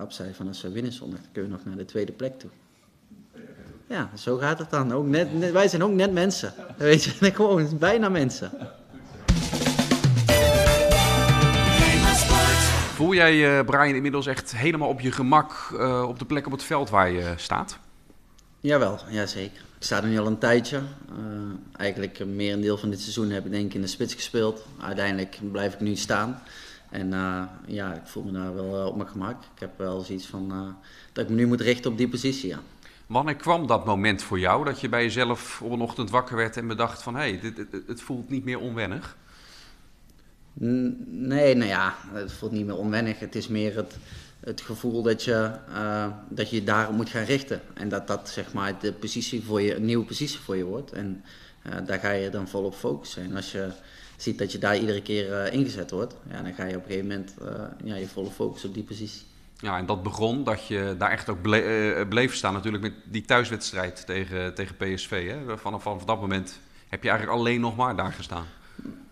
Opzij van als we winnen zondag, dan kunnen we nog naar de tweede plek toe. Ja, zo gaat het dan. Ook net, net- wij zijn ook net mensen. Weet je, gewoon bijna mensen. Voel jij, eh, Brian, inmiddels echt helemaal op je gemak eh, op de plek op het veld waar je staat? Jawel, ja zeker. Ik sta er nu al een tijdje. Eh, eigenlijk een merendeel van dit seizoen heb ik denk ik in de spits gespeeld. Uiteindelijk blijf ik nu staan. En eh, ja, ik voel me daar wel eh, op mijn gemak. Ik heb wel zoiets van eh, dat ik me nu moet richten op die positie. Ja. Wanneer kwam dat moment voor jou dat je bij jezelf op een ochtend wakker werd en bedacht van hé, hey, dit, het voelt niet meer onwennig? Nee, nou ja, het voelt niet meer onwennig. Het is meer het, het gevoel dat je, eh, dat je daarop moet gaan richten. En dat dat zeg maar de positie voor je, een nieuwe positie voor je wordt. En eh, daar ga je dan volop focussen. En als je ziet dat je daar iedere keer eh, ingezet wordt, ja, dan ga je op een gegeven moment ja, je volle focus op die positie. Ja, en dat begon dat je daar echt ook ble- eh, bleef staan natuurlijk met die thuiswedstrijd tegen, tegen PSV. Hè? Vanaf, vanaf dat moment heb je eigenlijk alleen nog maar daar gestaan.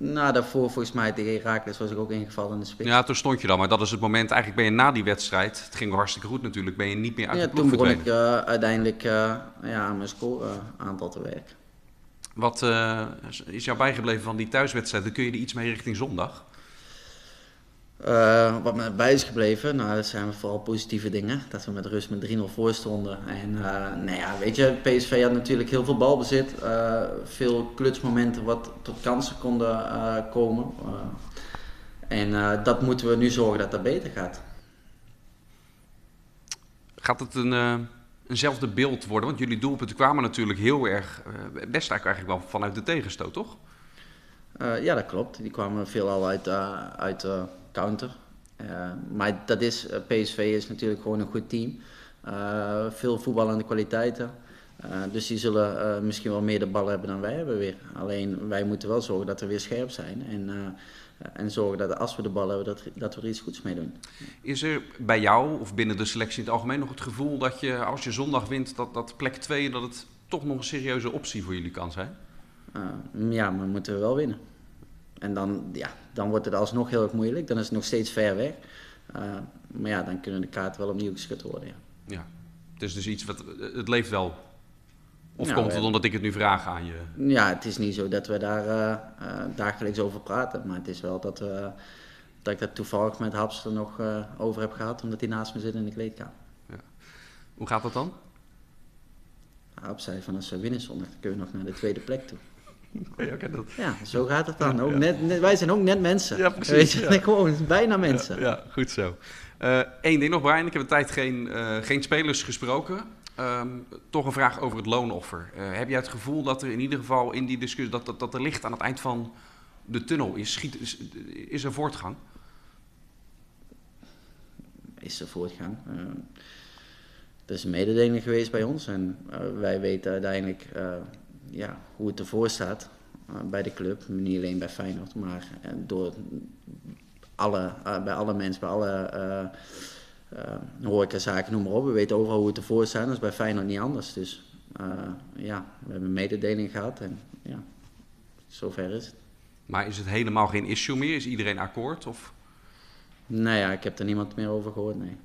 Nou, daarvoor volgens mij tegen Herakles was ik ook ingevallen in de spits. Ja, toen stond je dan, maar dat is het moment, eigenlijk ben je na die wedstrijd, het ging hartstikke goed natuurlijk, ben je niet meer uit Ja, de ploeg toen begon ik eh, uiteindelijk eh, ja, aan mijn score eh, aantal te werken. Wat eh, is jou bijgebleven van die thuiswedstrijd? Dan kun je er iets mee richting zondag. Eh, wat me bij is gebleven, nou, dat zijn vooral positieve dingen. Dat we met rust met 3-0 voor stonden. En eh, nou ja, weet je, PSV had natuurlijk heel veel balbezit. eh, veel klutsmomenten wat tot kansen konden komen. En dat moeten we nu zorgen dat dat beter gaat. Gaat het een, eenzelfde beeld worden? Want jullie doelpunten kwamen natuurlijk heel erg, best eigenlijk wel vanuit de tegenstoot, toch? Ja, dat klopt. Die kwamen veelal uit, uit counter. Eh, maar dat is, eh, PSV is natuurlijk gewoon een goed team. Eh, veel voetballende kwaliteiten. Dus die zullen misschien wel meer de ballen hebben dan wij hebben weer. Alleen wij moeten wel zorgen dat we weer scherp zijn. En, en zorgen dat als we de bal hebben, dat, dat we er iets goeds mee doen. Is er bij jou of binnen de selectie in het algemeen nog het gevoel dat je als je zondag wint, dat, dat plek 2, dat het toch nog een serieuze optie voor jullie kan zijn? Ja, maar moeten we wel winnen. En dan, ja, dan wordt het alsnog heel erg moeilijk. Dan is het nog steeds ver weg. Eh, maar ja, dan kunnen de kaarten wel opnieuw geschud worden. Ja. Ja. Het is dus iets wat, het leeft wel. Of Ja, komt het omdat ik het nu vraag aan je? Ja, het is niet zo dat we daar eh, eh, dagelijks over praten. Maar het is wel dat, we, dat ik dat toevallig met Haps er nog eh, over heb gehad. Omdat hij naast me zit in de kleedkamer. Hoe gaat dat dan? Haps zei van als we winnen zondag, dan kunnen we nog naar de tweede plek toe. Ja, oké, dat, Ja, zo gaat het dan. Ook net, net- wij zijn ook net mensen. Ja, precies, Weet je, ja. gewoon bijna mensen. Ja, goed zo. Eén ding nog, Brian. Ik heb een tijd geen, eh, geen spelers gesproken. Ehm, toch een vraag over het loonoffer. Eh, heb jij het gevoel dat er in ieder geval in die discussie... dat, dat, dat er licht aan het eind van de tunnel is? Schiet, is, is er voortgang? is er voortgang. Eh er is een mededeling geweest bij ons en eh, wij weten uiteindelijk eh, ja, hoe het ervoor staat eh, bij de club. Niet alleen bij Feyenoord, maar eh, door alle, eh, bij alle mensen, bij alle eh, horecazaken, noem maar op. We weten overal hoe het ervoor staat, dat is bij Feyenoord niet anders. Dus ja, we hebben een mededeling gehad en ja, zover is het. Maar is het helemaal geen issue meer? Is iedereen akkoord? Of... Nou ja, ik heb er niemand meer over gehoord, nee.